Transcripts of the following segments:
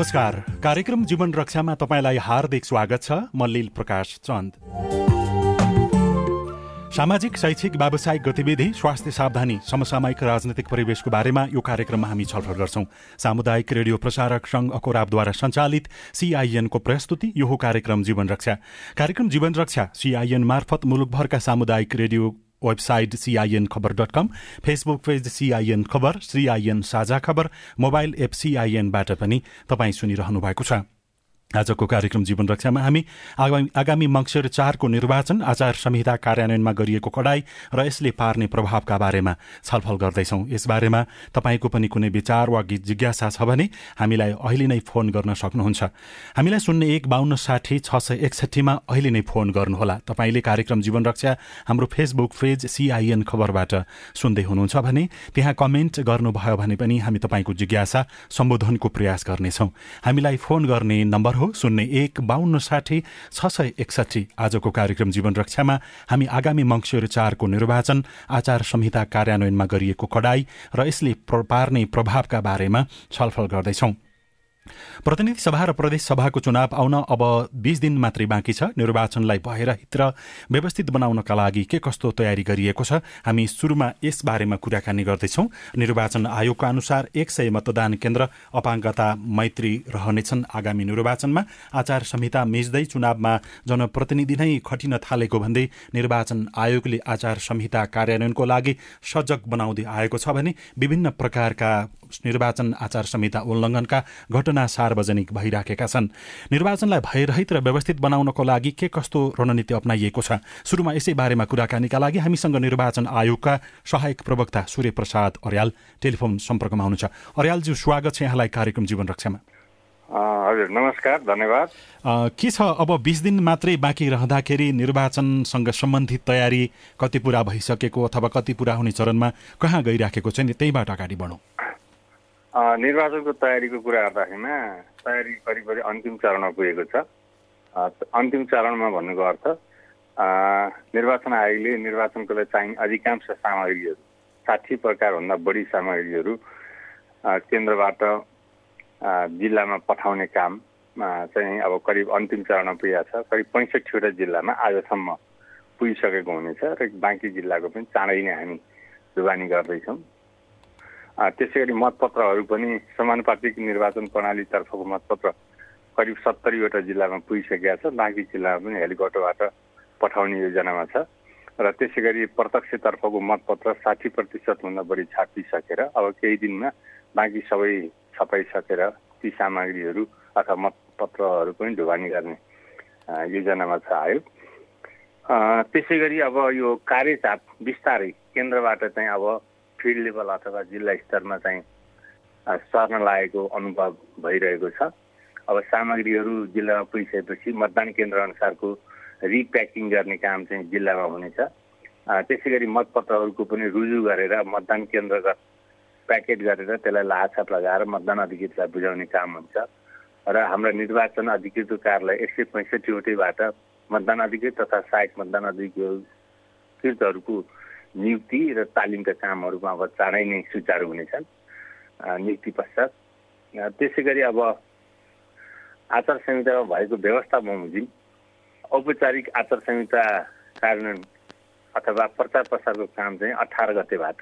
नमस्कार। कार्यक्रम जीवन रक्षामा तपाईँलाई हार्दिक स्वागत छ। म लील प्रकाश चन्द। सामाजिक शैक्षिक व्यावसायिक गतिविधि स्वास्थ्य सावधानी समसामयिक राजनैतिक परिवेशको बारेमा यो कार्यक्रममा हामी छलफल गर्छौं। सामुदायिक रेडियो प्रसारक संघ अकोराबद्वारा सञ्चालित सीआईएनको प्रस्तुति यो कार्यक्रम जीवन रक्षा। कार्यक्रम जीवन रक्षा सीआईएन मार्फत मुलुकभरका सामुदायिक रेडियो वेबसाइट सिआइएन खबर dot com Facebook page CIN खबर सिआइएन साझा खबर मोबाइल एप सिआइएनबाट पनि तपाईँ सुनिरहनु भएको छ। आजको कार्यक्रम जीवन रक्षामा हामी आगामी आगामी मङ्सिर चारको निर्वाचन आचार संहिता कार्यान्वयनमा गरिएको कडाई र यसले पार्ने प्रभावका बारेमा छलफल गर्दैछौँ। यसबारेमा तपाईँको पनि कुनै विचार वा जिज्ञासा छ भने हामीलाई अहिले नै फोन गर्न सक्नुहुन्छ। हामीलाई शून्य एक बाहन्न साठी छ सय एकसठीमा अहिले नै फोन गर्नुहोला। तपाईँले कार्यक्रम जीवन रक्षा हाम्रो फेसबुक पेज सिआइएन खबरबाट सुन्दै हुनुहुन्छ भने त्यहाँ कमेन्ट गर्नुभयो भने पनि हामी तपाईँको जिज्ञासा सम्बोधनको प्रयास गर्नेछौँ। हामीलाई फोन गर्ने नम्बर हो। शून्य एक बाहन्न साठी छ सय एकसठी आजको कार्यक्रम जीवन रक्षामा हामी आगामी मङ्सिर चारको निर्वाचन आचार संहिता कार्यान्वयनमा गरिएको कडाई र यसले पार्ने प्रभावका बारेमा छलफल गर्दैछौं। प्रतिनिधि सभा र प्रदेश सभाको चुनाव आउन अब बीस दिन मात्रै बाँकी छ। निर्वाचनलाई भएर हित व्यवस्थित बनाउनका लागि के कस्तो तयारी गरिएको छ हामी सुरुमा यस बारेमा कुराकानी गर्दैछौ। निर्वाचन आयोगका अनुसार एक सय मतदान केन्द्र अपाङ्गता मैत्री रहनेछन्। आगामी निर्वाचनमा आचार संहिता मेच्दै चुनावमा जनप्रतिनिधि नै खटिन थालेको भन्दै निर्वाचन आयोगले आचार संहिता कार्यान्वयनको लागि सजग बनाउँदै आएको छ भने विभिन्न प्रकारका निर्वाचन आचार संहिता उल्लङ्घनका घटना सार्वजनिक भइराखेका छन्। निर्वाचनलाई भयरहित र व्यवस्थित बनाउनको लागि के कस्तो रणनीति अप्नाइएको छ? सुरुमा यसै बारेमा कुराकानीका लागि हामीसँग निर्वाचन आयोगका सहायक प्रवक्ता सूर्य प्रसाद अर्याल टेलिफोन सम्पर्कमा हुनुहुन्छ। अर्यालज्यू स्वागत छ यहाँलाई कार्यक्रम जीवन रक्षामा। हजुर नमस्कार धन्यवाद। के छ अब बिस दिन मात्रै बाँकी रहँदाखेरि निर्वाचनसँग सम्बन्धित तयारी कति पुरा भइसकेको अथवा कति पुरा हुने चरणमा कहाँ गइराखेको छ नि त्यहीबाट अगाडि बढौँ। निर्वाचनको तयारीको कुरा गर्दाखेरिमा तयारी करिब करिब अन्तिम चरणमा पुगेको छ। अन्तिम चरणमा भन्नुको अर्थ निर्वाचन आयोगले निर्वाचनको लागि चाहिने अधिकांश सामग्रीहरू साठी प्रकारभन्दा बढी सामग्रीहरू केन्द्रबाट जिल्लामा पठाउने काम चाहिँ अब करिब अन्तिम चरणमा पुगेको छ। करिब पैँसठीवटा जिल्लामा आजसम्म पुगिसकेको हुनेछ र बाँकी जिल्लाको पनि चाँडै नै हामी जुबानी गर्दैछौँ। त्यसै गरी मतपत्रहरू पनि समानुपातिक निर्वाचन प्रणालीतर्फको मतपत्र करिब सत्तरीवटा जिल्लामा पुगिसकेका छ। बाँकी जिल्लामा पनि हेलिकप्टरबाट पठाउने योजनामा छ। र त्यसै गरी प्रत्यक्षतर्फको मतपत्र साठी प्रतिशतभन्दा बढी छापिसकेर अब केही दिनमा बाँकी सबै छपाइसकेर ती सामग्रीहरू अथवा मतपत्रहरू पनि ढुवानी गर्ने योजनामा छ आयोग त्यसै गरी अब यो कार्यचाप बिस्तारै केन्द्रबाट चाहिँ अब फिल्ड लेभल अथवा जिल्ला स्तरमा चाहिँ सर्न लागेको अनुभव भइरहेको छ। अब सामग्रीहरू जिल्लामा पुगिसकेपछि मतदान केन्द्र अनुसारको रिप्याकिङ गर्ने काम चाहिँ जिल्लामा हुनेछ। त्यसै गरी मतपत्रहरूको पनि रुजु गरेर मतदान केन्द्रगत प्याकेट गरेर त्यसलाई लाछाप लगाएर मतदान अधिकृतलाई बुझाउने काम हुन्छ। र हाम्रा निर्वाचन अधिकृत कार्यालय एक सय पैँसठीवटैबाट मतदान अधिकृत तथा सहायक मतदान अधिकृतहरूको नियुक्ति र तालिमका कामहरूमा अब चाँडै नै सुचारू हुनेछन्। नियुक्ति पश्चात। त्यसै गरी अब आचार संहितामा भएको व्यवस्था बमोजिम औपचारिक आचार संहिता कार्यान्वयन अथवा प्रचार प्रसारको काम चाहिँ अठार गतेबाट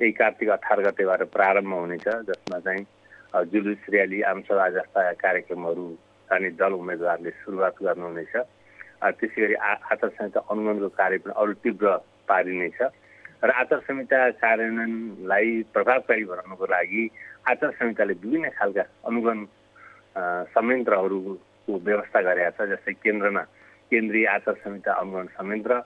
यही कार्तिक अठार गतेबाट प्रारम्भ हुनेछ जसमा चाहिँ जुलुस र्याली आमसभा जस्ता कार्यक्रमहरू जाने दल उम्मेदवारले सुरुवात गर्नुहुनेछ। त्यसै गरी आचार संहिता अनुगमनको कार्य पनि अरू तीव्र पारिनेछ र आचार संहिता कार्यान्वयनलाई प्रभावकारी बनाउनको लागि आचार संहिताले विभिन्न खालका अनुगमन संयन्त्रहरूको व्यवस्था गरेका छ जस्तै केन्द्रमा केन्द्रीय आचार संहिता अनुगमन संयन्त्र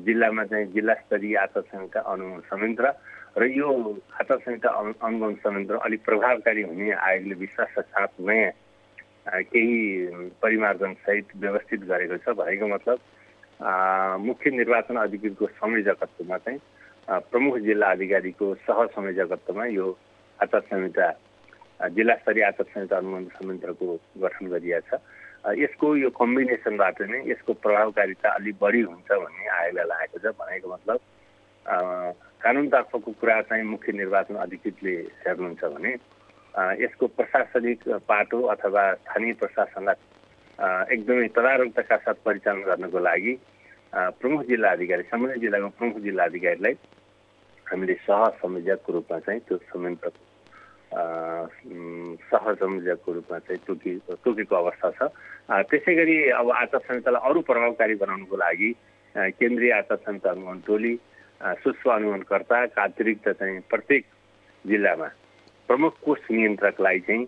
जिल्लामा चाहिँ जिल्ला स्तरीय आचार संहिता अनुगमन संयन्त्र र यो आचार संहिता अनुगमन संयन्त्र अलिक प्रभावकारी हुने आयोगले विश्वासका साथ नयाँ केही परिमार्जनसहित व्यवस्थित गरेको छ भनेको मतलब मुख्य निर्वाचन अधिकृतको संयोजकत्वमा चाहिँ प्रमुख जिल्ला अधिकारीको सह संयोजकत्वमा यो आचार संहिता जिल्ला स्तरीय आचार संहिता अनुगमन संयन्त्रको गठन गरिएको छ। यसको यो कम्बिनेसनबाट नै यसको प्रभावकारिता अलिक बढी हुन्छ भन्ने आयोगलाई लागेको छ भनेको मतलब कानुनतर्फको कुरा चाहिँ मुख्य निर्वाचन अधिकृतले हेर्नुहुन्छ भने यसको प्रशासनिक पाटो अथवा स्थानीय प्रशासनलाई एकदमै तदारुकताका साथ परिचालन गर्नको लागि प्रमुख जिल्ला अधिकारी सम्बन्धित जिल्लाको प्रमुख जिल्ला अधिकारीलाई हामीले सह संयोजकको रूपमा चाहिँ त्यो संयन्त्र सह संयोजकको रूपमा चाहिँ तोकि तोकेको अवस्था छ। त्यसै गरी अब आचार संहितालाई अरू प्रभावकारी बनाउनुको लागि केन्द्रीय आचार संहिता अनुगमन टोली सूक्ष्म अनुगमनकर्ताका अतिरिक्त चाहिँ प्रत्येक जिल्लामा प्रमुख कोष नियन्त्रकलाई चाहिँ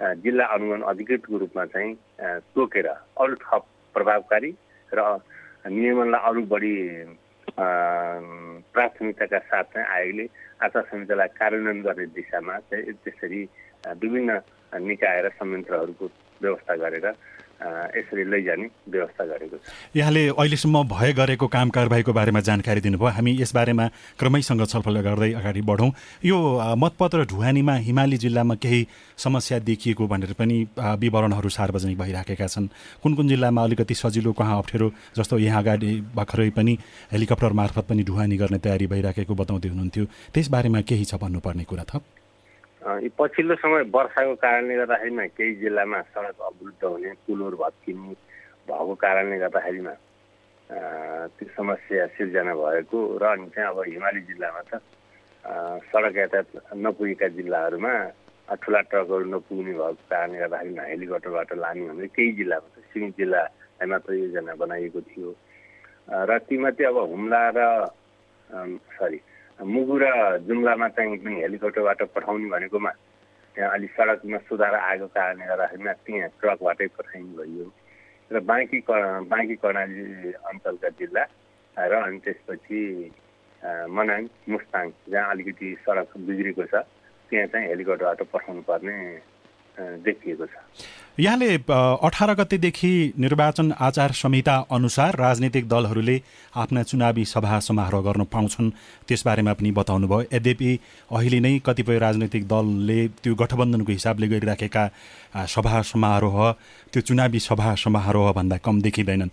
जिल्ला अनुगमन अधिकृतको रूपमा चाहिँ तोकेर अरू थप प्रभावकारी र नियमनलाई अरू बढी प्राथमिकताका साथ चाहिँ आयोगले आचार संहितालाई कार्यान्वयन गर्ने दिशामा चाहिँ त्यसरी विभिन्न निकाय र संयन्त्रहरूको व्यवस्था गरेर यसरी लैजाने व्यवस्था गरेको छ। यहाँले अहिलेसम्म भए गरेको काम कारवाहीको बारेमा जानकारी दिनुभयो। हामी यसबारेमा क्रमैसँग छलफल गर्दै अगाडि बढौँ। यो मतपत्र ढुवानीमा हिमाली जिल्लामा केही समस्या देखिएको भनेर पनि विवरणहरू सार्वजनिक भइराखेका छन्। कुन कुन जिल्लामा अलिकति सजिलो कहाँ अप्ठ्यारो जस्तो यहाँ अगाडि भर्खरै पनि हेलिकप्टर मार्फत पनि ढुवानी गर्ने तयारी भइराखेको बताउँदै हुनुहुन्थ्यो। त्यसबारेमा केही छ भन्नुपर्ने कुरा थप। पछिल्लो समय वर्षाको कारणले गर्दाखेरिमा केही जिल्लामा सडक अवरुद्ध हुने पुलहरू भत्किने भएको कारणले गर्दाखेरिमा त्यो समस्या सिर्जना भएको र अनि चाहिँ अब हिमाली जिल्लामा त सडक यातायात नपुगेका जिल्लाहरूमा ठुला ट्रकहरू नपुग्ने भएको कारणले गर्दाखेरिमा हेलिकप्टरबाट लाने भने केही जिल्लामा त सिमी जिल्लालाई मात्र योजना बनाइएको थियो। र तीमध्ये अब हुम्ला र सरी मुगु र जुम्लामा चाहिँ पनि हेलिकप्टरबाट पठाउने भनेकोमा त्यहाँ अलि सडकमा सुधार आएको कारणले गर्दाखेरिमा त्यहाँ ट्रकबाटै पठाइनु भयो। र बाँकी बाँकी कर्णाली अञ्चलका जिल्ला र अनि त्यसपछि मनाङ मुस्ताङ जहाँ अलिकति सडक बिग्रेको छ त्यहाँ चाहिँ हेलिकप्टरबाट पठाउनु पर्ने देखिएको छ। यहाँले अठार गतेदेखि निर्वाचन आचार संहिता अनुसार राजनीतिक दलहरूले आफ्ना चुनावी सभा समारोह गर्न पाउँछन्। त्यसबारेमा पनि बताउनु भयो यद्यपि अहिले नै कतिपय राजनैतिक दलले त्यो गठबन्धनको हिसाबले गरिराखेका सभा समारोह त्यो चुनावी सभा समारोहभन्दा कम देखिँदैनन्।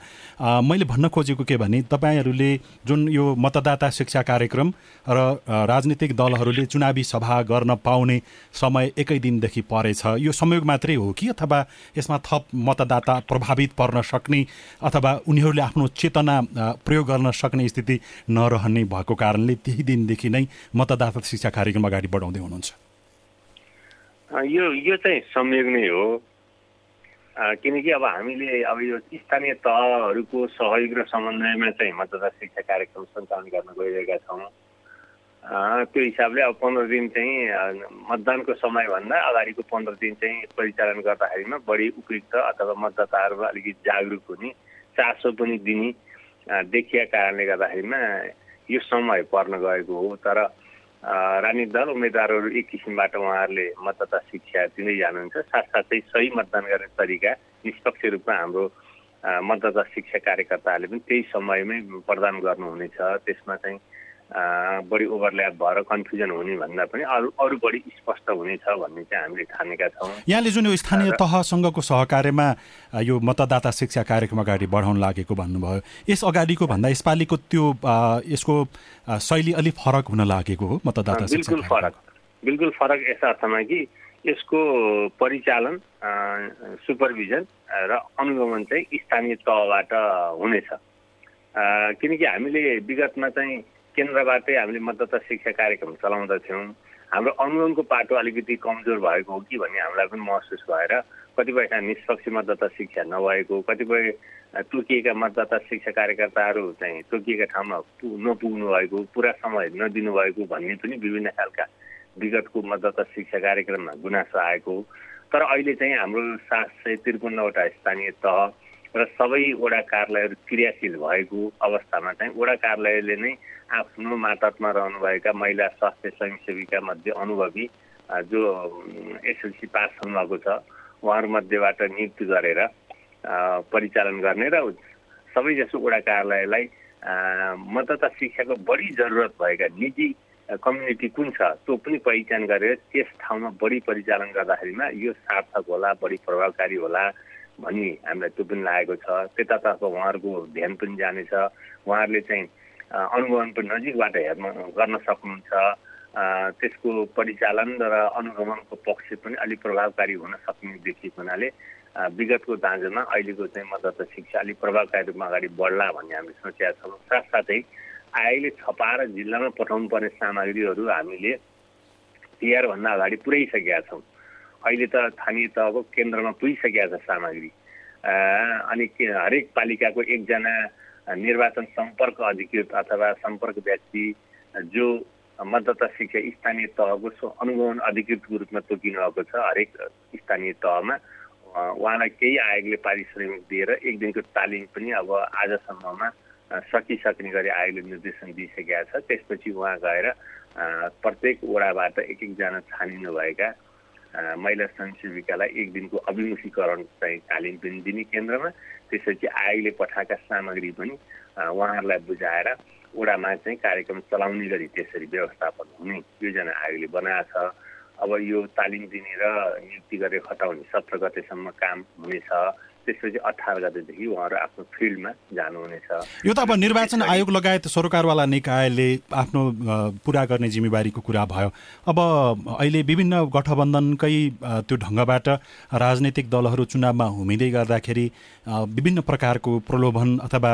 मैले भन्न खोजेको के भने तपाईँहरूले जुन यो मतदाता शिक्षा कार्यक्रम र राजनीतिक दलहरूले चुनावी सभा गर्न पाउने समय एकै दिनदेखि परेछ यो संयोग मात्रै हो कि अथवा यसमा थप मतदाता प्रभावित पर्न सक्ने अथवा उनीहरूले आफ्नो चेतना प्रयोग गर्न सक्ने स्थिति नरहने भएको कारणले त्यही दिनदेखि नै मतदाता शिक्षा कार्यक्रम अगाडि बढाउँदै हुनुहुन्छ। यो यो चाहिँ संयोग नै हो। किनकि अब हामीले अब यो स्थानीय तहहरूको सहयोग र समन्वयमा चाहिँ मतदाता शिक्षा कार्यक्रम सञ्चालन गर्न गइरहेका छौँ। त्यो हिसाबले अब पन्ध्र दिन चाहिँ मतदानको समयभन्दा अगाडिको पन्ध्र दिन चाहिँ परिचालन गर्दाखेरिमा बढी उपयुक्त अथवा मतदाताहरू अलिकति जागरुक हुने चासो पनि दिने देखिया कारणले गर्दाखेरिमा यो समय पर्न गएको हो। तर राजनीतिक दल उम्मेदवारहरू एक किसिमबाट उहाँहरूले मतदाता शिक्षा दिँदै जानुहुन्छ। साथसाथै सही मतदान गर्ने तरिका निष्पक्ष रूपमा हाम्रो मतदाता शिक्षा कार्यकर्ताहरूले पनि त्यही समयमै प्रदान गर्नुहुनेछ। त्यसमा चाहिँ बढी ओभरल्याप भएर कन्फ्युजन हुने भन्दा पनि अरू अरू बढी स्पष्ट हुनेछ भन्ने चाहिँ हामीले ठानेका छौँ। यहाँले जुन यो स्थानीय तहसँगको सहकार्यमा यो मतदाता शिक्षा कार्यक्रम अगाडि बढाउन लागेको भन्नुभयो यस अगाडिको भन्दा यसपालिको त्यो यसको शैली अलिक फरक हुन लागेको हो मतदाता बिल्कुल फरक बिल्कुल फरक यस अर्थमा कि यसको परिचालन सुपरभिजन र अनुगमन चाहिँ स्थानीय तहबाट हुनेछ। किनकि हामीले विगतमा चाहिँ केन्द्रबाटै हामीले मतदाता शिक्षा कार्यक्रम चलाउँदथ्यौँ हाम्रो अनुगमनको पाटो अलिकति कमजोर भएको हो कि भन्ने हामीलाई पनि महसुस भएर कतिपय ठाउँ निष्पक्ष मतदाता शिक्षा नभएको कतिपय तोकिएका मतदाता शिक्षा कार्यकर्ताहरू चाहिँ तोकिएका ठाउँमा नपुग्नु भएको पुरा समय नदिनु भएको भन्ने पनि विभिन्न खालका विगतको मतदाता शिक्षा कार्यक्रममा गुनासो आएको तर अहिले चाहिँ हाम्रो सात सय त्रिपन्नवटा स्थानीय तह र सबै वडा कार्यालयहरू क्रियाशील भएको अवस्थामा चाहिँ वडा कार्यालयले नै आफ्नो मातहतमा रहनुभएका महिला स्वास्थ्य स्वयंसेविका मध्ये अनुभवी जो एसएलसी पास हुनुभएको छ उहाँहरूमध्येबाट नियुक्ति गरेर परिचालन गर्ने र सबैजसो वडा कार्यालयलाई मतदाता शिक्षाको बढी जरुरत भएका निजी कम्युनिटी कुन छ त्यो पनि पहिचान गरेर त्यस ठाउँमा बढी परिचालन गर्दाखेरिमा यो सार्थक होला बढी प्रभावकारी होला भन्ने हामीलाई त्यो पनि लागेको छ। त्यतातर्फ उहाँहरूको ध्यान पनि जानेछ उहाँहरूले चाहिँ अनुगमन पनि नजिकबाट हेर्न गर्न सक्नुहुन्छ। त्यसको परिचालन र अनुगमनको पक्ष पनि अलिक प्रभावकारी हुन सक्ने देखिएको हुनाले विगतको दाँजोमा अहिलेको चाहिँ मतदाता शिक्षा अलिक प्रभावकारी रूपमा अगाडि बढ्ला भन्ने हामीले सोचेका छौँ। साथसाथै आयोगले छपाएर जिल्लामा पठाउनु पर्ने सामग्रीहरू हामीले तिहारभन्दा अगाडि पुर्याइसकेका छौँ। अहिले त स्थानीय तहको केन्द्रमा पुगिसकेका छ सामग्री। अनि हरेक पालिकाको एकजना निर्वाचन सम्पर्क अधिकृत अथवा सम्पर्क व्यक्ति जो मतदाता शिक्षा स्थानीय तहको अनुगमन अधिकृतको रूपमा तोकिनु भएको छ हरेक स्थानीय तहमा उहाँलाई केही आयोगले पारिश्रमिक दिएर एक दिनको तालिम पनि अब आजसम्ममा सकिसक्ने गरी आयोगले निर्देशन दिइसकेका छ। त्यसपछि उहाँ गएर प्रत्येक वडाबाट एक एकजना छानिनु महिला स्वयंसेविकालाई एक दिनको अभिमुखीकरण चाहिँ तालिम पनि दिने केन्द्रमा त्यसपछि आयोगले पठाएका सामग्री पनि उहाँहरूलाई बुझाएर वडामा चाहिँ कार्यक्रम चलाउने गरी त्यसरी व्यवस्थापन हुने योजना आयोगले बनाएको छ। अब यो तालिम दिने र नियुक्ति गरेर खटाउने सत्र गतेसम्म काम हुनेछ। त्यसपछि अठार गतेदेखि उहाँहरू आफ्नो फिल्डमा जानुहुनेछ। यो त अब निर्वाचन आयोग लगायत सरकारवाला निकायले आफ्नो पुरा गर्ने जिम्मेवारीको कुरा भयो। अब अहिले विभिन्न गठबन्धनकै त्यो ढङ्गबाट राजनैतिक दलहरू चुनावमा हुमिँदै गर्दाखेरि विभिन्न प्रकारको प्रलोभन अथवा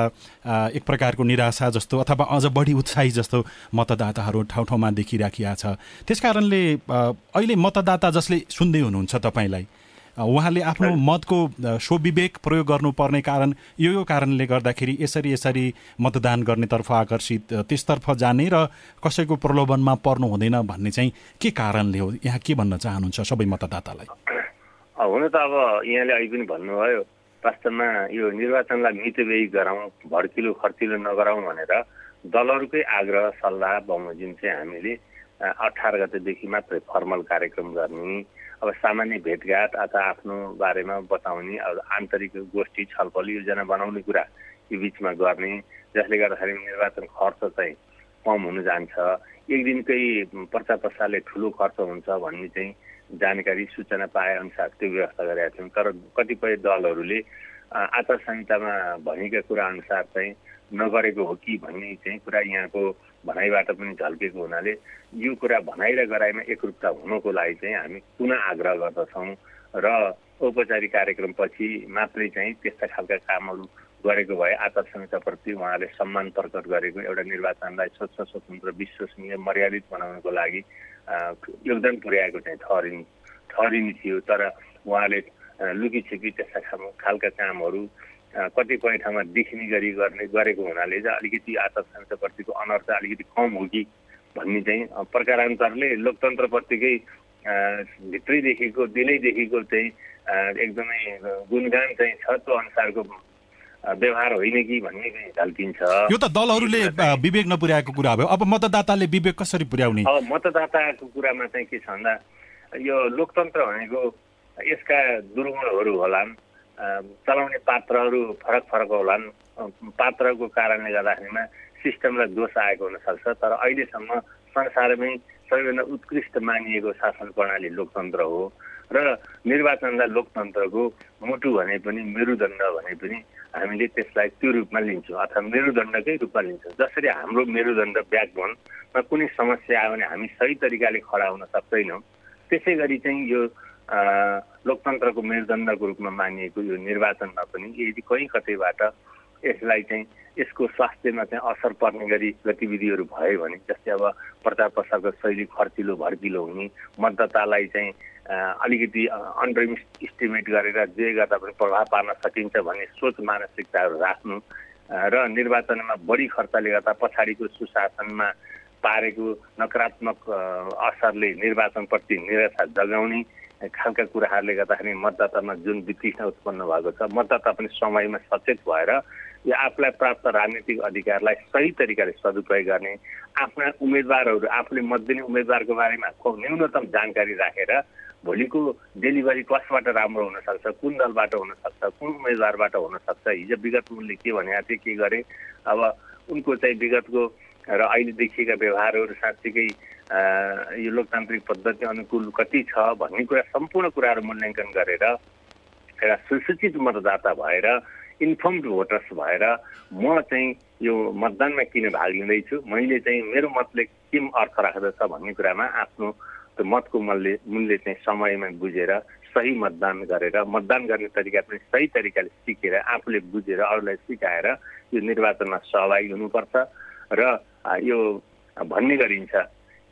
एक प्रकारको निराशा जस्तो अथवा अझ बढी उत्साही जस्तो मतदाताहरू ठाउँ ठाउँमा देखिराखिया छ। त्यस कारणले अहिले मतदाता जसले सुन्दै हुनुहुन्छ तपाईँलाई उहाँले आफ्नो मतको स्वविवेक प्रयोग गर्नुपर्ने कारण यो यो कारणले गर्दाखेरि यसरी यसरी मतदान गर्नेतर्फ आकर्षित त्यसतर्फ जाने र कसैको प्रलोभनमा पर्नु हुँदैन भन्ने चाहिँ के कारणले हो? यहाँ के भन्न चाहनुहुन्छ सबै मतदातालाई? हुन त अब यहाँले अहिले पनि भन्नुभयो वास्तवमा यो निर्वाचनलाई मितव्ययी गराउँ भड्किलो खर्चिलो नगराउँ भनेर दलहरूकै आग्रह सल्लाह बमोजिम चाहिँ हामीले अठार गतेदेखि मात्रै फर्मल कार्यक्रम गर्ने अब सामान्य भेटघाट अथवा आफ्नो बारेमा बताउने अब आन्तरिक गोष्ठी छलफल योजना बनाउने कुरा यो बिचमा गर्ने जसले गर्दाखेरि निर्वाचन खर्च चाहिँ कम हुन जान्छ। एक दिनकै पर्चा पर्साले ठुलो खर्च हुन्छ भन्ने चाहिँ जानकारी सूचना पाए अनुसार त्यो व्यवस्था गरेका थियौँ। तर कतिपय दलहरूले आचार संहितामा भनेका कुरा अनुसार चाहिँ नगरेको हो कि भन्ने चाहिँ कुरा यहाँको भनाइबाट पनि झल्केको हुनाले यो कुरा भनाइ र गराइमा एकरूपता हुनको लागि चाहिँ हामी पुनः आग्रह गर्दछौँ र औपचारिक कार्यक्रमपछि मात्रै चाहिँ त्यस्ता खालका कामहरू गरेको भए आचार संहिताप्रति उहाँले सम्मान प्रकट गरेको एउटा निर्वाचनलाई स्वच्छ स्वतन्त्र विश्वसनीय मर्यादित बनाउनको लागि योगदान पुर्याएको चाहिँ ठहरिन् ठहरिने थियो। तर उहाँले लुकी छिपी त्यस्ता खालका कामहरू कतिपय ठाउँमा देखिने गरी गर्ने गरेको हुनाले चाहिँ अलिकति आचार संहिताप्रतिको अनर्थ अलिकति कम हो कि भन्ने चाहिँ प्रकारान्तरले लोकतन्त्रप्रतिकै भित्रैदेखिको दिलैदेखिको चाहिँ एकदमै गुणगान चाहिँ छ त्यो अनुसारको व्यवहार होइन कि भन्ने झल्किन्छ यो त दलहरूले विवेक नपुर्याएको कुरा भयो अब मतदाताले विवेक कसरी पुर्याउने? अब मतदाताको कुरामा चाहिँ के छ भन्दा यो लोकतन्त्र भनेको यसका दुर्गुणहरू होलान् चलाउने पात्रहरू फरक फरक होलान् पात्रको कारणले गर्दाखेरिमा सिस्टमलाई दोष आएको हुनसक्छ तर अहिलेसम्म संसारमै सबैभन्दा उत्कृष्ट मानिएको शासन प्रणाली लोकतन्त्र हो र निर्वाचनलाई लोकतन्त्रको मुटु भने पनि मेरुदण्ड भने पनि हामीले त्यसलाई त्यो रूपमा लिन्छौँ अथवा मेरुदण्डकै रूपमा लिन्छौँ। जसरी हाम्रो मेरुदण्ड ब्याकबोनमा कुनै समस्या आयो भने हामी सही तरिकाले खडा हुन सक्दैनौँ। त्यसै गरी चाहिँ यो लोकतन्त्रको मेरुदण्डको रूपमा मानिएको यो निर्वाचनमा पनि यदि कहीँ कतैबाट यसलाई चाहिँ यसको स्वास्थ्यमा चाहिँ असर पर्ने गरी गतिविधिहरू भयो भने जस्तै अब प्रचार प्रसारको शैली खर्चिलो भड्किलो हुने मतदातालाई चाहिँ अलिकति अन्डर इस्टिमेट गरेर जे गर्दा पनि प्रभाव पार्न सकिन्छ भन्ने सोच मानसिकताहरू राख्नु र निर्वाचनमा बढी खर्चले गर्दा पछाडिको सुशासनमा पारेको नकारात्मक असरले निर्वाचनप्रति निराशा जगाउने खालका कुराहरूले गर्दाखेरि मतदातामा जुन वितृष्णा उत्पन्न भएको छ मतदाता पनि समयमा सचेत भएर यो आफूलाई प्राप्त राजनीतिक अधिकारलाई सही तरिकाले सदुपयोग गर्ने आफ्ना उम्मेदवारहरू आफूले मत दिने उम्मेदवारको बारेमा न्यूनतम जानकारी राखेर भोलिको डेलिभरी कसबाट राम्रो हुनसक्छ कुन दलबाट हुनसक्छ कुन उम्मेदवारबाट हुनसक्छ हिजो विगत उनले के भनेको थिए के गरे अब उनको चाहिँ विगतको र अहिले देखिएका व्यवहारहरू साँच्चीकै यो लोकतान्त्रिक पद्धति अनुकूल कति छ भन्ने कुरा सम्पूर्ण कुराहरू मूल्याङ्कन गरेर एउटा सुसूचित मतदाता भएर इन्फर्मड भोटर्स भएर म चाहिँ यो मतदानमा किन भाग लिँदैछु? मैले चाहिँ मेरो मतले के अर्थ राख्दछ भन्ने कुरामा आफ्नो त्यो मतको मूल्य मूल्य चाहिँ समयमा बुझेर सही मतदान गरेर मतदान गर्ने तरिका पनि सही तरिकाले सिकेर आफूले बुझेर अरूलाई सिकाएर यो निर्वाचनमा सहभागी हुनुपर्छ र यो भन्ने गरिन्छ।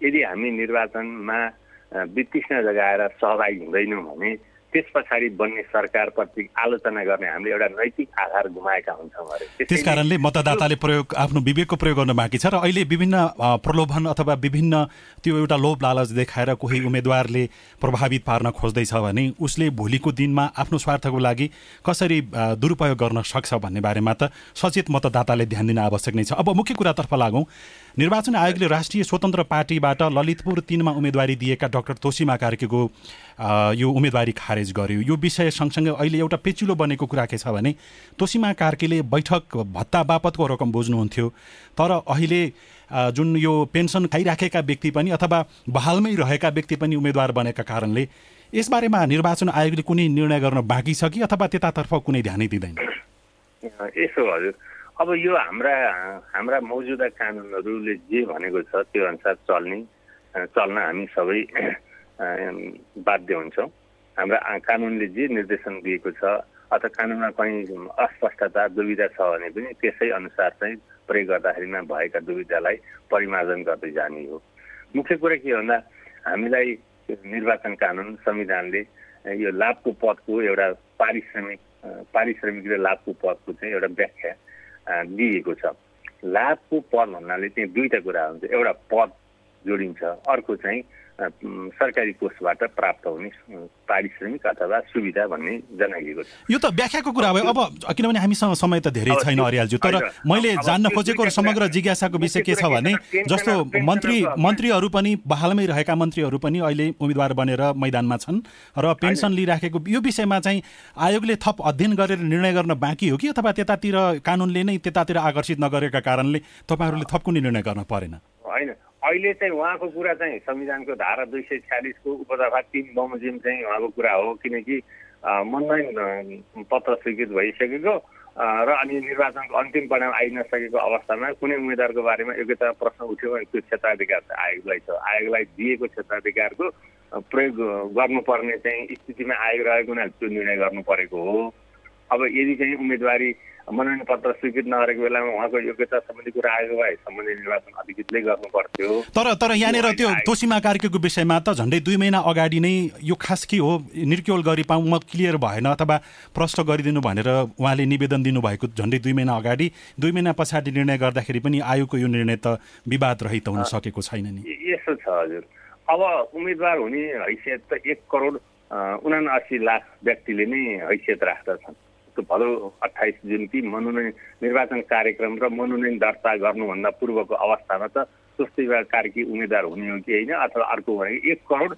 यदि हामी निर्वाचनमा वितृष्ण जगाएर सहभागी हुँदैनौँ भने त्यस पछाडि बन्ने सरकारप्रति आलोचना गर्ने हामीले एउटा नैतिक आधार गुमाएका हुन्छौँ अरे। त्यस कारणले मतदाताले प्रयोग आफ्नो विवेकको प्रयोग गर्न बाँकी छ र अहिले विभिन्न प्रलोभन अथवा विभिन्न त्यो एउटा लोभ लालच देखाएर कोही उम्मेद्वारले प्रभावित पार्न खोज्दैछ भने उसले भोलिको दिनमा आफ्नो स्वार्थको लागि कसरी दुरुपयोग गर्न सक्छ भन्ने बारेमा त सचेत मतदाताले ध्यान दिन आवश्यक नै छ। अब मुख्य कुरातर्फ लागौँ। निर्वाचन आयोगले राष्ट्रिय स्वतन्त्र पार्टीबाट ललितपुर तिनमा उम्मेदवारी दिएका डाक्टर तोसिमा कार्कीको यो उम्मेदवारी खारेज गर्यो। यो विषय सँगसँगै अहिले एउटा पेचिलो बनेको कुरा के छ भने तोसिमा कार्कीले बैठक भत्ता बापतको रकम बुझ्नुहुन्थ्यो। तर अहिले जुन यो पेन्सन खाइराखेका व्यक्ति पनि अथवा बहालमै रहेका व्यक्ति पनि उम्मेद्वार बनेका कारणले यसबारेमा निर्वाचन आयोगले कुनै निर्णय गर्न बाँकी छ कि अथवा त्यतातर्फ कुनै ध्यानै दिँदैन? यसो हजुर। अब यो हाम्रा हाम्रा मौजुदा कानुनहरूले जे भनेको छ त्यो अनुसार चल्ने चल्न हामी सबै बाध्य हुन्छौँ। हाम्रा कानुनले जे निर्देशन दिएको छ अथवा कानुनमा कहीँ अस्पष्टता दुविधा छ भने पनि त्यसै अनुसार चाहिँ प्रयोग गर्दाखेरिमा भएका दुविधालाई परिमार्जन गर्दै जाने हो। मुख्य कुरा के भन्दा हामीलाई निर्वाचन कानुन संविधानले यो लाभको पदको एउटा पारिश्रमिक पारिश्रमिक र लाभको पदको चाहिँ एउटा व्याख्या दिएको छ। लाभको पद भन्नाले चाहिँ दुईवटा कुरा हुन्छ। एउटा पद जोडिन्छ अर्को चाहिँ सरकारी कोषबाट प्राप्त हुने पारिश्रमिक अथवा सुविधा भन्ने जनाइएको छ। यो त व्याख्याको कुरा भयो। अब किनभने हामीसँग समय त धेरै छैन अरियालज्यू तर मैले जान्न खोजेको समग्र जिज्ञासाको विषय के छ भने जस्तो मन्त्री मन्त्रीहरू पनि बहालमै रहेका मन्त्रीहरू पनि अहिले उम्मेद्वार बनेर मैदानमा छन् र पेन्सन लिइराखेको यो विषयमा चाहिँ आयोगले थप अध्ययन गरेर निर्णय गर्न बाँकी हो कि अथवा त्यतातिर कानुनले नै त्यतातिर आकर्षित नगरेका कारणले तपाईँहरूले थप कुनै निर्णय गर्न परेन? होइन। अहिले चाहिँ उहाँको कुरा चाहिँ संविधानको धारा दुई सय छ्यालिसको उपदफा तिन बमोजिम चाहिँ उहाँको कुरा हो किनकि मनोनयन पत्र स्वीकृत भइसकेको र अनि निर्वाचनको अन्तिम परिणाम आइ नसकेको अवस्थामा कुनै उम्मेद्वारको बारेमा योग्यता प्रश्न उठ्यो भने त्यो क्षेत्राधिकार आयोगलाई छ आयोगलाई दिएको क्षेत्राधिकारको प्रयोग गर्नुपर्ने चाहिँ स्थितिमा आयोग रहेको हुनाले त्यो निर्णय गर्नु परेको हो। अब यदि चाहिँ उम्मेदवारी मनोनयन पत्र स्वीकृत नगरेको बेलामा उहाँको योग्यता सम्बन्धी कुरा आएको भए सम्बन्धित निर्वाचन अधिकृतले गर्नु पर्थ्यो तर तर यहाँनिर त्यो तोसिमा कार्कीको विषयमा त झन्डै दुई महिना अगाडि नै यो खास के हो? निर्क्योल गरी पाउँ म क्लियर भएन अथवा प्रश्न गरिदिनु भनेर उहाँले निवेदन दिनुभएको झन्डै दुई महिना अगाडि। दुई महिना पछाडि निर्णय गर्दाखेरि पनि आयोगको यो निर्णय त विवाद रहित हुन सकेको छैन नि। यसो छ हजुर। अब उम्मेदवार हुने हैसियत त एक करोड उनासी लाख व्यक्तिले नै हैसियत राख्दछन्। भदौ अठाइस जुन कि मनोनयन निर्वाचन कार्यक्रम र मनोनयन दर्ता गर्नुभन्दा पूर्वको अवस्थामा त विभाग कार्की उम्मेद्वार हुने हो कि होइन अथवा अर्को भने एक करोड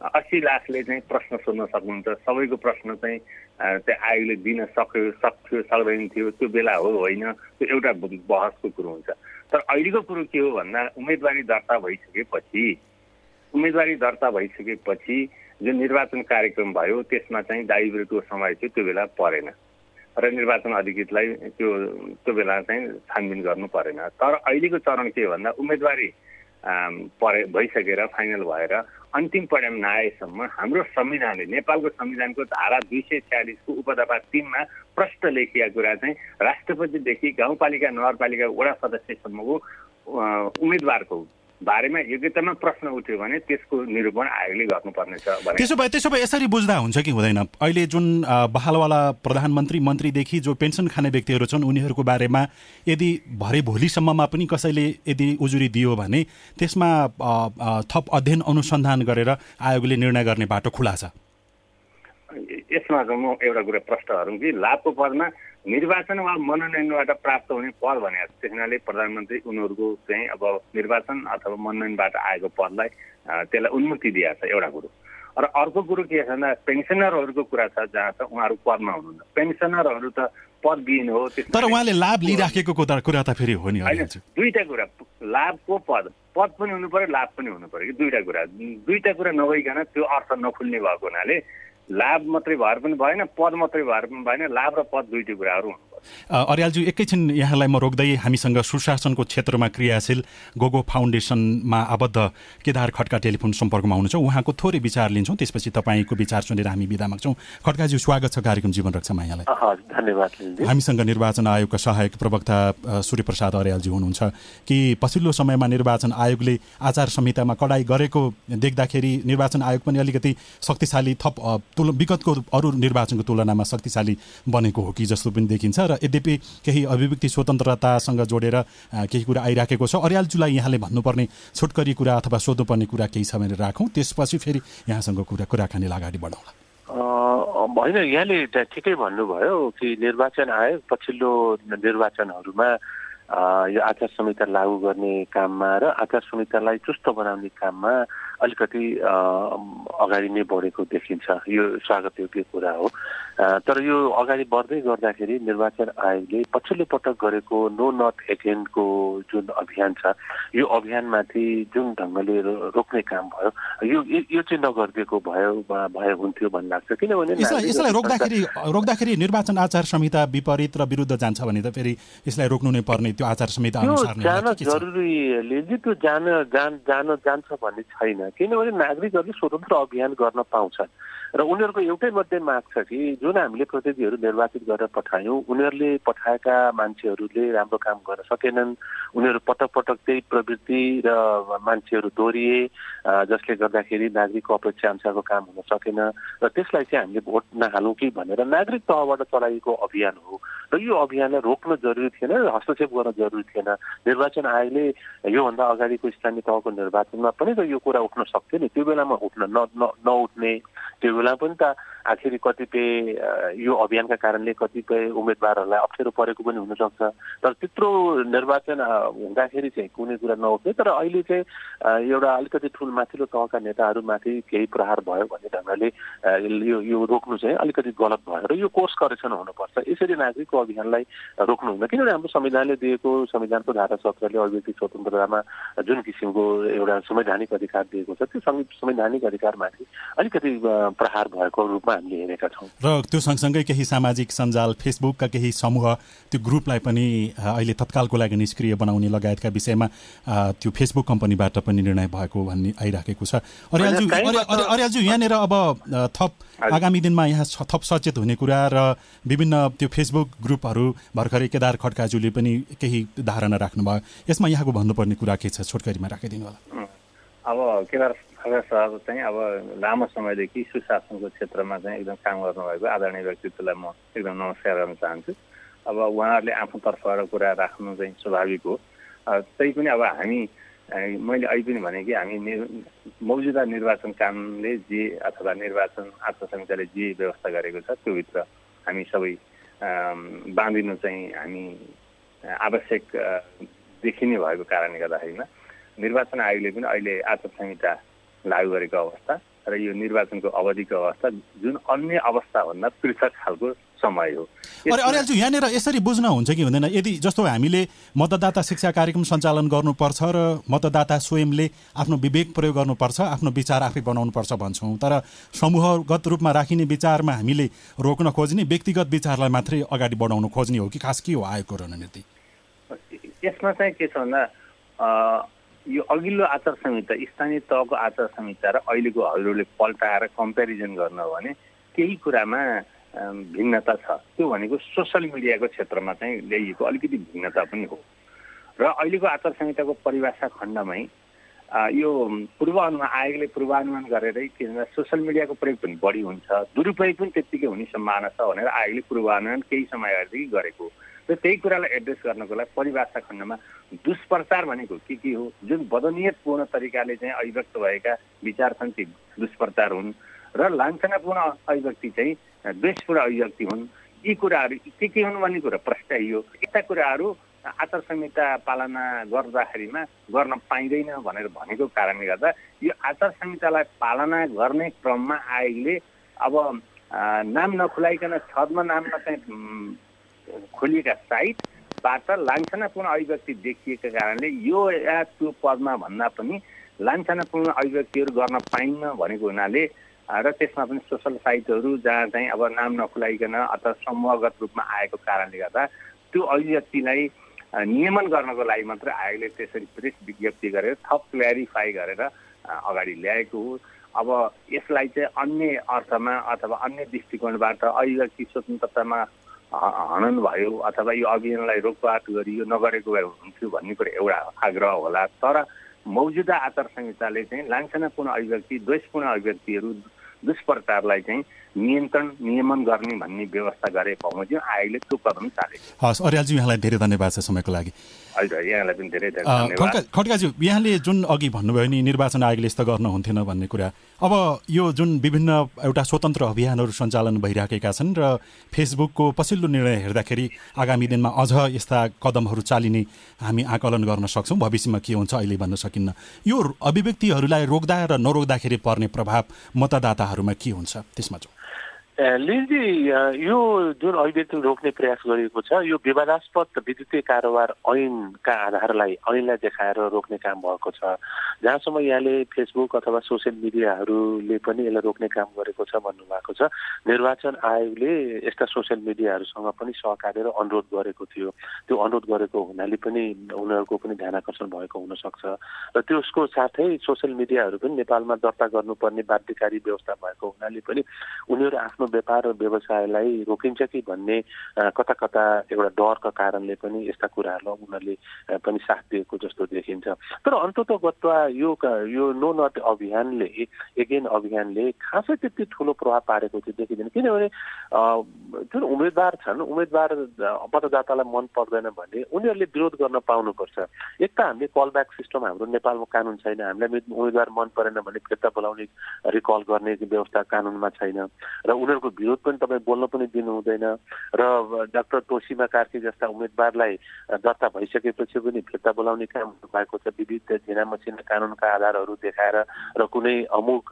अस्सी लाखले चाहिँ प्रश्न सोध्न सक्नुहुन्छ। सबैको प्रश्न चाहिँ त्यो आयोगले दिन सक्यो सक्थ्यो सक्दैन थियो त्यो बेला हो होइन त्यो एउटा बहसको कुरो हुन्छ। तर अहिलेको कुरो के हो भन्दा उम्मेदवारी दर्ता भइसकेपछि उम्मेदवारी दर्ता भइसकेपछि जुन निर्वाचन कार्यक्रम भयो त्यसमा चाहिँ दाइबिरको समय थियो त्यो बेला परेन। र निर्वाचन अधिकृतलाई त्यो त्यो बेला चाहिँ छानबिन गर्नु परेन। तर अहिलेको चरण के भन्दा उम्मेदवारी परे भइसकेर फाइनल भएर अन्तिम परिणाम नआएसम्म हाम्रो संविधानले नेपालको संविधानको धारा दुई सय छ्यालिसको उपधापा तिनमा प्रष्ट लेखिएको कुरा चाहिँ राष्ट्रपतिदेखि गाउँपालिका नगरपालिका वडा सदस्यसम्मको उम्मेदवारको बारेमा योग्यतामा प्रश्न उठ्यो भने त्यसको निरूपण आयोगले गर्नुपर्नेछ त्यसो भए त्यसो भए यसरी बुझ्दा हुन्छ कि हुँदैन? अहिले जुन बहालवाला प्रधानमन्त्री मन्त्रीदेखि जो पेन्सन खाने व्यक्तिहरू छन् उनीहरूको बारेमा यदि भरे भोलिसम्ममा पनि कसैले यदि उजुरी दियो भने त्यसमा थप अध्ययन अनुसन्धान गरेर आयोगले निर्णय गर्ने बाटो खुला छ। यसमा म एउटा कुरा प्रश्न गरौँ कि लाभको पदमा निर्वाचन वा मनोनयनबाट प्राप्त हुने पद भने त्यस हुनाले प्रधानमन्त्री उनीहरूको चाहिँ अब निर्वाचन अथवा मनोनयनबाट आएको पदलाई त्यसलाई उन्मुक्ति दिएको छ एउटा कुरो। र अर्को कुरो के छ भन्दा पेन्सनरहरूको कुरा छ जहाँ छ उहाँहरू पदमा हुनुहुन्छ। पेन्सनरहरू त पदविहीन हो तर उहाँले लाभ लिइराखेको कुरा त फेरि हो नि दुईवटा कुरा लाभको पद। पद पनि हुनु पर्यो लाभ पनि हुनु पर्यो कि दुईवटा कुरा। दुईवटा कुरा नभइकन त्यो अर्थ नखुल्ने भएको हुनाले लाभ मात्रै भएर पनि भएन पद मात्रै भएर पनि भएन लाभ र पद दुइटै कुराहरू हुनु अर्यालज्यू एकैछिन यहाँलाई म रोक्दै हामीसँग सुशासनको क्षेत्रमा क्रियाशील गोगो फाउन्डेसनमा आबद्ध केदार खड्का टेलिफोन सम्पर्कमा हुनुहुन्छ। उहाँको थोरै विचार लिन्छौँ त्यसपछि तपाईँको विचार सुनेर हामी बिदा माग्छौँ। खड्काज्यू स्वागत छ कार्यक्रम जीवन रक्षामा यहाँलाई। धन्यवाद हामीसँग निर्वाचन आयोगका सहायक प्रवक्ता सूर्यप्रसाद अर्यालजी हुनुहुन्छ कि पछिल्लो समयमा निर्वाचन आयोगले आचार संहितामा कडाई गरेको देख्दाखेरि निर्वाचन आयोग पनि अलिकति शक्तिशाली थप तुल विगतको अरू निर्वाचनको तुलनामा शक्तिशाली बनेको हो कि जस्तो पनि देखिन्छ र यद्यपि केही अभिव्यक्ति स्वतन्त्रतासँग जोडेर केही कुरा आइराखेको छ। अर्यालजुलाई यहाँले भन्नुपर्ने छोटकरी कुरा अथवा सोध्नुपर्ने कुरा केही छ भने राखौँ। त्यसपछि फेरि यहाँसँग कुरा कुराकानीलाई अगाडि बढाउँला। होइन यहाँले ठिकै भन्नुभयो कि निर्वाचन आयोग पछिल्लो निर्वाचनहरूमा यो आचार संहिता लागू गर्ने काममा र आचार संहितालाई चुस्त बनाउने काममा अलिकति अगाडि नै बढेको देखिन्छ। यो स्वागत योग्य कुरा हो। तर यो अगाडि बढ्दै गर्दाखेरि निर्वाचन आयोगले पछिल्लो पटक गरेको नो नट एगेनको जुन अभियान छ यो अभियानमाथि जुन ढङ्गले रोक्ने काम भयो यो यो चाहिँ नगरिदिएको भयो भए हुन्थ्यो भन्ने लाग्छ। किनभने यसलाई रोक्दाखेरि रोक्दाखेरि निर्वाचन आचार संहिता विपरीत र विरुद्ध जान्छ भने त फेरि यसलाई रोक्नु नै पर्ने त्यो आचार संहिता अनुसार जान जरुरी त्यो जान जान जान जान्छ भन्ने छैन। किनभने नागरिकहरूले स्वतन्त्र अभियान गर्न पाउँछन्। र उनीहरूको एउटै मात्रै माग छ कि जुन हामीले प्रतिनिधिहरू निर्वाचित गरेर पठायौँ उनीहरूले पठाएका मान्छेहरूले राम्रो काम गर्न सकेनन्। उनीहरू पटक पटक त्यही प्रवृत्ति र मान्छेहरू दोहोरिए जसले गर्दाखेरि नागरिकको अपेक्षा अनुसारको काम हुन सकेन। र त्यसलाई चाहिँ हामीले भोट नहालौँ कि भनेर नागरिक तहबाट चलाइएको अभियान हो। र यो अभियानलाई रोक्न जरुरी थिएन र हस्तक्षेप गर्न जरुरी थिएन। निर्वाचन आयोगले योभन्दा अगाडिको स्थानीय तहको निर्वाचनमा पनि त यो कुरा उठ्न सक्थ्यो नि त्यो बेलामा उठ्न नउठ्ने त्यो बेला पनि त आखिरी कतिपय यो अभियानका कारणले कतिपय उम्मेदवारहरूलाई अप्ठ्यारो परेको पनि हुनसक्छ। तर त्यत्रो निर्वाचन हुँदाखेरि चाहिँ कुनै कुरा नउठ्ने तर अहिले चाहिँ एउटा अलिकति ठुल माथिल्लो तहका नेताहरूमाथि केही प्रहार भयो भन्ने ढङ्गले यो यो रोक्नु चाहिँ अलिकति गलत भयो र यो कोर्स करेक्सन हुनुपर्छ। यसरी नागरिकको अभियानलाई रोक्नु हुँदैन। किनभने हाम्रो संविधानले दिएको संविधानको धारा सत्रले अभिव्यक्ति स्वतन्त्रतामा जुन किसिमको एउटा संवैधानिक अधिकार दिएको छ त्यो संवैधानिक अधिकारमाथि अलिकति प्रहार भएको रूपमा हामीले हेरेका छौँ। र त्यो सँगसँगै केही सामाजिक सञ्जाल फेसबुकका केही समूह त्यो ग्रुपलाई पनि अहिले तत्कालको लागि निष्क्रिय बनाउने लगायतका विषयमा त्यो फेसबुक कम्पनीबाट पनि निर्णय भएको भन्ने आइराखेको छ। अर्यालज्यू अर्यालज्यू यहाँनिर अब थप आगामी दिनमा यहाँ थप सचेत हुने कुरा र विभिन्न त्यो फेसबुक ग्रुपहरू भर्खरै केदार खड्काज्यूले पनि केही धारणा राख्नुभयो। यसमा यहाँको भन्नुपर्ने कुरा के छ? छोटकरीमा राखिदिनु होला। अब केदार खड्का सर चाहिँ अब लामो समयदेखि सुशासनको क्षेत्रमा चाहिँ एकदम काम गर्नुभएको आदरणीय व्यक्तित्वलाई म एकदम नमस्कार गर्न चाहन्छु। अब उहाँहरूले आफ्नो तर्फबाट कुरा राख्नु चाहिँ स्वाभाविक हो। त्यही पनि अब हामी मैले अहिले पनि भने कि हामी मौजुदा निर्वाचन कानुनले जे अथवा निर्वाचन आचार संहिताले जे व्यवस्था गरेको छ त्योभित्र हामी सबै बाँधिनु चाहिँ हामी आवश्यक देखिने भएको कारणले गर्दाखेरिमा निर्वाचन आयोगले पनि अहिले आचार संहिता लागू गरेको अवस्था र यो निर्वाचनको अवधिको अवस्था जुन अन्य अवस्थाभन्दा पृथक खालको समय हो। अर्यालजु यहाँनिर यसरी बुझ्न हुन्छ कि हुँदैन? यदि जस्तो हामीले मतदाता शिक्षा कार्यक्रम सञ्चालन गर्नुपर्छ र मतदाता स्वयंले आफ्नो विवेक प्रयोग गर्नुपर्छ आफ्नो विचार आफै बनाउनुपर्छ भन्छौँ तर समूहगत रूपमा राखिने विचारमा हामीले रोक्न खोज्ने व्यक्तिगत विचारलाई मात्रै अगाडि बढाउन खोज्ने हो कि खास के हो आयोगको रणनीति? यसमा चाहिँ के छ भन्दा यो अघिल्लो आचार संहिता स्थानीय तहको आचार संहिता र अहिलेको हजुरले पल्टाएर कम्पेरिजन गर्न भने केही कुरामा भिन्नता छ। त्यो भनेको सोसियल मिडियाको क्षेत्रमा चाहिँ ल्याइएको अलिकति भिन्नता पनि हो। र अहिलेको आचार संहिताको परिभाषा खण्डमै यो पूर्वानुमान आयोगले पूर्वानुमान गरेरै के भन्छ सोसियल मिडियाको प्रयोग पनि बढी हुन्छ। दुरुपयोग पनि त्यत्तिकै हुने सम्भावना छ भनेर आयोगले पूर्वानुमान केही समय अगाडिदेखि गरेको र त्यही कुरालाई एड्रेस गर्नको लागि परिभाषा खण्डमा दुष्प्रचार भनेको के के हो? जुन बदनियतपूर्ण तरिकाले चाहिँ अभिव्यक्त भएका विचार छन् ती दुष्प्रचार हुन् र लान्छनापूर्ण अभिव्यक्ति चाहिँ द्वेषपूर्ण अभिव्यक्ति हुन्। यी कुराहरू के के हुन् भन्ने कुरा प्रष्टाइयो यस्ता कुराहरू आचार संहिता पालना गर्दाखेरिमा गर्न पाइँदैन भनेर भनेको कारणले गर्दा यो आचार संहितालाई पालना गर्ने क्रममा आयोगले अब नाम नखुलाइकन छदमा नाममा चाहिँ खोलिएका साइटबाट लान्छनापूर्ण अभिव्यक्ति देखिएका कारणले यो या त्यो पदमा भन्दा पनि लान्छनापूर्ण अभिव्यक्तिहरू गर्न पाइन्न भनेको हुनाले र त्यसमा पनि सोसल साइटहरू जहाँ चाहिँ अब नाम नखुलाइकन अथवा समूहगत रूपमा आएको कारणले गर्दा त्यो अभिव्यक्तिलाई नियमन गर्नको लागि मात्र आयोगले त्यसरी प्रेस विज्ञप्ति गरेर थप क्ल्यारिफाई गरेर अगाडि ल्याएको हो। अब यसलाई चाहिँ अन्य अर्थमा अथवा अन्य दृष्टिकोणबाट अभिव्यक्ति स्वतन्त्रतामा हनन भयो अथवा यो अभियानलाई रोकपाट गरियो नगरेको भए हुन्थ्यो भन्ने कुरो एउटा आग्रह होला। तर मौजुदा आचार संहिताले चाहिँ लान्छनापूर्ण अभिव्यक्ति द्वेषपूर्ण अभिव्यक्तिहरू दुष्प्रचारलाई चाहिँ नियन्त्रण नियमन गर्ने भन्ने व्यवस्था गरे बमोजिम आयोगले त्यो कदम चालेको हस् अर्यालजी यहाँलाई धेरै धन्यवाद छ समयको लागि। हजुर यहाँलाई पनि धेरै धेरै धन्यवाद। खड्काज्यू यहाँले जुन अघि भन्नुभयो नि निर्वाचन आयोगले यस्तो गर्नुहुन्थेन भन्ने कुरा अब यो जुन विभिन्न एउटा स्वतन्त्र अभियानहरू सञ्चालन भइराखेका छन् र फेसबुकको पछिल्लो निर्णय हेर्दाखेरि आगामी दिनमा अझ यस्ता कदमहरू चालिने हामी आकलन गर्न सक्छौँ। भविष्यमा के हुन्छ अहिले भन्न सकिन्न। यो अभिव्यक्तिहरूलाई रोक्दा र नरोक्दाखेरि पर्ने प्रभाव मतदाताहरूमा के हुन्छ? त्यसमा चाहिँ लिलजी यो जुन अभिव्यक्ति रोक्ने प्रयास गरिएको छ यो विवादास्पद विद्युतीय कारोबार ऐनका आधारलाई ऐनलाई देखाएर रोक्ने काम भएको छ। जहाँसम्म यहाँले फेसबुक अथवा सोसियल मिडियाहरूले पनि यसलाई रोक्ने काम गरेको छ भन्नुभएको छ निर्वाचन आयोगले यस्ता सोसियल मिडियाहरूसँग पनि सहकार्य र अनुरोध गरेको थियो। त्यो अनुरोध गरेको हुनाले पनि उनीहरूको पनि ध्यान आकर्षण भएको हुनसक्छ। र त्यसको साथै सोसियल मिडियाहरू पनि नेपालमा दर्ता गर्नुपर्ने बाध्यकारी व्यवस्था भएको हुनाले पनि उनीहरू आफ्नो आफ्नो व्यापार र व्यवसायलाई रोकिन्छ कि भन्ने कता कता एउटा डरका कारणले पनि यस्ता कुराहरूलाई उनीहरूले पनि साथ दिएको जस्तो देखिन्छ। तर अन्तत गत्वा यो यो नो नट अभियानले एगेन अभियानले खासै त्यति ठुलो प्रभाव पारेको चाहिँ देखिँदैन। किनभने जुन उम्मेदवार छन् उम्मेदवार मतदातालाई मन पर्दैन भने उनीहरूले विरोध गर्न पाउनुपर्छ। एक त हामीले कल ब्याक सिस्टम हाम्रो नेपालमा कानुन छैन हामीलाई उम्मेदवार मन परेन भने फिर्ता बोलाउने रिकल गर्ने व्यवस्था कानुनमा छैन। र उनीहरू उनीहरूको विरोध पनि तपाईँ बोल्न पनि दिनु हुँदैन र डाक्टर तोसीमा कार्की जस्ता उम्मेदवारलाई दर्ता भइसकेपछि पनि फिर्ता बोलाउने काम भएको छ। विविध झिना मसिना कानुनका आधारहरू देखाएर र कुनै अमुक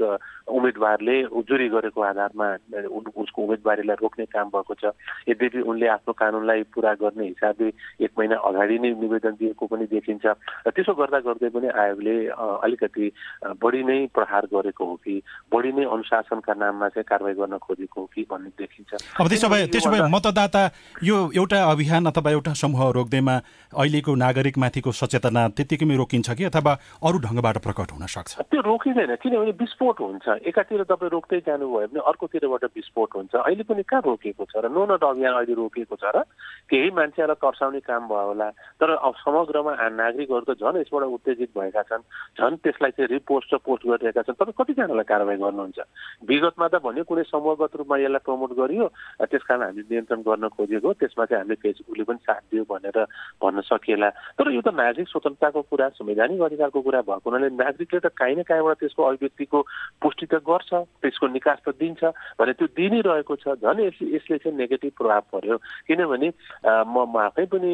उम्मेदवारले उजुरी गरेको आधारमा उसको उम्मेदवारीलाई रोक्ने काम भएको छ। यद्यपि उनले आफ्नो कानुनलाई पुरा गर्ने हिसाबले एक महिना अगाडि नै निवेदन दिएको पनि देखिन्छ। र त्यसो गर्दा गर्दै पनि आयोगले अलिकति बढी नै प्रहार गरेको हो कि बढी नै अनुशासनका नाममा चाहिँ कारवाही गर्न खोजेको हो कि भन्ने देखिन्छ। अब त्यसो भए त्यसो भए मतदाता यो एउटा अभियान अथवा एउटा समूह रोक्दैमा अहिलेको नागरिकमाथिको सचेतना त्यत्तिकैमै रोकिन्छ कि अथवा अरू ढङ्गबाट प्रकट हुन सक्छ? त्यो रोकिँदैन किनभने विस्फोट हुन्छ। एकातिर तपाईँ रोक्दै जानुभयो भने अर्कोतिरबाट विस्फोट हुन्छ। अहिले पनि कहाँ रोकिएको छ र नो नट अभियान अहिले रोकिएको छ र केही मान्छेहरूलाई तर्साउने काम भयो होला। तर अब समग्रमा नागरिकहरू त झन् यसबाट उत्तेजित भएका छन् झन् त्यसलाई चाहिँ रिपोस्ट र पोस्ट गरिरहेका छन्। तपाईँ कतिजनालाई कारवाही गर्नुहुन्छ? विगतमा त भन्यो कुनै समूहगत रूपमा यसलाई प्रमोट गरियो त्यस कारण हामीले नियन्त्रण गर्न खोजेको त्यसमा चाहिँ हामीले फेसबुकले पनि साथ दियो भनेर भन्न सकिएला। तर यो त नागरिक स्वतन्त्रताको कुरा संवैधानिक अधिकारको कुरा भएको हुनाले नागरिकले त काहीँ न काहीँबाट त्यसको अभिव्यक्तिको पुष्टि त गर्छ त्यसको निकास त दिन्छ भने त्यो दिनै रहेको छ झन् यसले यसले चाहिँ नेगेटिभ प्रभाव पर्यो। किनभने म आफै पनि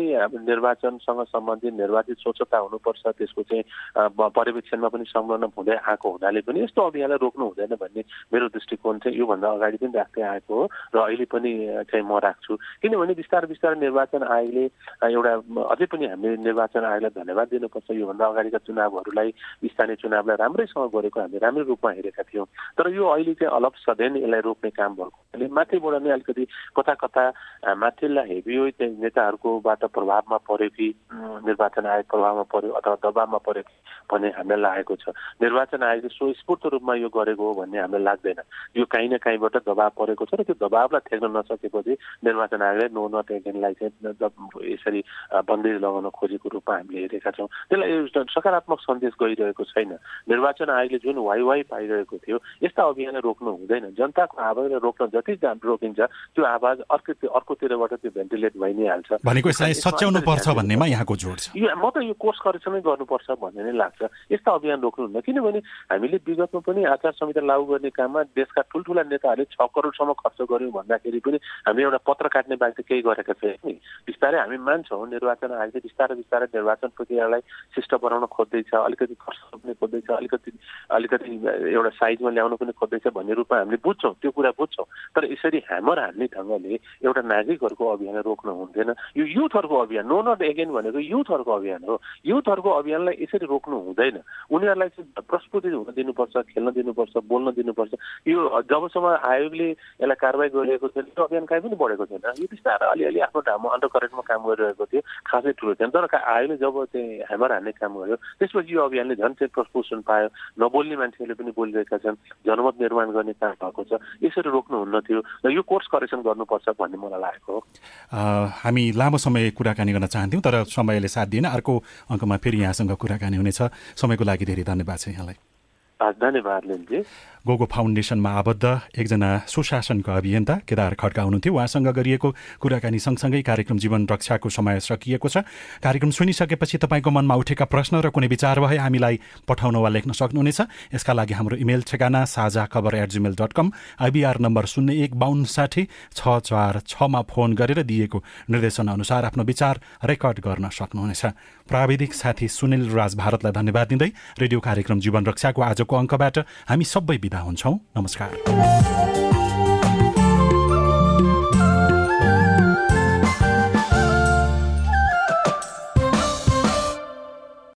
निर्वाचनसँग सम्बन्धित निर्वाचित स्वच्छता हुनुपर्छ त्यसको चाहिँ पर्यवेक्षणमा पनि संलग्न हुँदै आएको हुनाले पनि यस्तो अभियानलाई रोक्नु हुँदैन भन्ने मेरो दृष्टिकोण चाहिँ योभन्दा अगाडि पनि राख्दै आएको हो र अहिले पनि चाहिँ म राख्छु। किनभने बिस्तारै बिस्तारै निर्वाचन आयोगले एउटा अझै पनि हामीले निर्वाचन आयोगलाई धन्यवाद दिनुपर्छ। योभन्दा अगाडिका चुनावहरूलाई स्थानीय चुनावलाई राम्रैसँग गरेको हामीले राम्रै रूपमा हेरेका थियौँ। तर यो अहिले चाहिँ अलप सधैँ यसलाई रोक्ने काम भएको माथिबाट नै अलिकति कता कता माथिल्ला हेभी नेताहरूकोबाट प्रभावमा पर्यो कि निर्वाचन आयोग प्रभावमा पर्यो अथवा दबावमा पर्यो कि भन्ने हामीलाई लागेको छ। निर्वाचन आयोगले स्वस्फूर्त रूपमा यो गरेको हो भन्ने हामीलाई लाग्दैन। यो काहीँ न काहीँबाट दबाव परेको छ र त्यो दबावलाई थ्याक्न नसकेपछि निर्वाचन आयोगले नो नट चाहिँ यसरी बन्देज लगाउन खोजेको रूपमा हामीले हेरेका छौँ। त्यसलाई सकारात्मक सन्देश गइरहेको छैन। निर्वाचन आयोगले जुन वाइ वाइ पाइरहेको थियो यस्ता अभियान रोक्नु हुँदैन। जनताको आवाजलाई रोक्न जति रोकिन्छ त्यो आवाज अर्को अर्कोतिरबाट त्यो भेन्टिलेट भइ नै हाल्छ। भनेको यसलाई सच्याउनु पर्छ भन्नेमा यहाँको जोड छ। म त यो कोर्स करेक्सनै गर्नुपर्छ भन्ने नै लाग्छ। यस्ता अभियान रोक्नुहुन्न। किनभने हामीले विगतमा पनि आचार संहिता लागू गर्ने काममा देशका ठुल्ठुला नेताहरूले छ करोडसम्म खर्च गऱ्यौँ भन्दाखेरि पनि हामीले एउटा पत्र काट्ने बाहेक केही गरेका छैन नि। बिस्तारै हामी मान्छौँ निर्वाचन आयोगले बिस्तारै बिस्तारै निर्वाचन प्रक्रियालाई शिष्ट बनाउन खोज्दैछ अलिकति खर्च पनि खोज्दैछ अलिकति अलिकति एउटा साइजमा ल्याउनु पनि खोज्दैछ भन्ने रूपमा हामीले बुझ्छौँ त्यो कुरा बुझ्छौँ। तर यसरी ह्यामर हान्ने ढङ्गले एउटा नागरिकहरूको अभियान रोक्नु हुँदैन। यो युथहरूको अभियान नो नट एगेन भनेको युथहरूको अभियान हो। युथहरूको अभियानलाई यसरी रोक्नु हुँदैन। उनीहरूलाई चाहिँ प्रस्फुटित हुन दिनुपर्छ खेल्न दिनुपर्छ बोल्न दिनुपर्छ। यो जबसम्म आयोगले यसलाई कारवाही गरिरहेको छैन त्यो अभियान कहीँ पनि बढेको छैन। यो बिस्तारै अलिअलि आफ्नो ढाममा अन्डर करेन्टमा काम गरिरहेको थियो खासै ठुलो थिएन तर आयोगले जब चाहिँ ह्यामर हान्ने काम गर्यो त्यसपछि यो अभियानले झन् चाहिँ प्रस्फुसन पायो। नबोल्ने मान्छेहरूले पनि बोलिरहेका छन् जनमत निर्माण गर्ने काम भएको छ। यसरी रोक्नुहुन्न थियो र यो कोर्स करेक्सन गर्नुपर्छ भन्ने मलाई लागेको हो। हामी लामो समय कुराकानी गर्न चाहन्थ्यौँ तर समयले साथ दिएन। अर्को अङ्कमा फेरि यहाँसँग कुराकानी हुनेछ। समयको लागि धेरै धन्यवाद छ यहाँलाई। गोगो फाउन्डेसनमा आबद्ध एकजना सुशासनको अभियन्ता केदार खड्का हुनुहुन्थ्यो। उहाँसँग गरिएको कुराकानी सँगसँगै कार्यक्रम जीवन रक्षाको समय सकिएको छ। कार्यक्रम सुनिसकेपछि तपाईँको मनमा उठेका प्रश्न र कुनै विचार भए हामीलाई पठाउन वा लेख्न सक्नुहुनेछ। यसका लागि हाम्रो इमेल ठेगाना साझा खबर at Gmail dot com IBR number शून्य एक बाहन्न साठी छ चार छमा फोन गरेर दिएको निर्देशन अनुसार आफ्नो विचार रेकर्ड गर्न सक्नुहुनेछ। प्राविधिक साथी सुनिल राज भारतलाई धन्यवाद दिँदै रेडियो कार्यक्रम जीवन रक्षाको आजको अङ्कबाट हामी सबै बिदा हुन्छौँ। नमस्कार।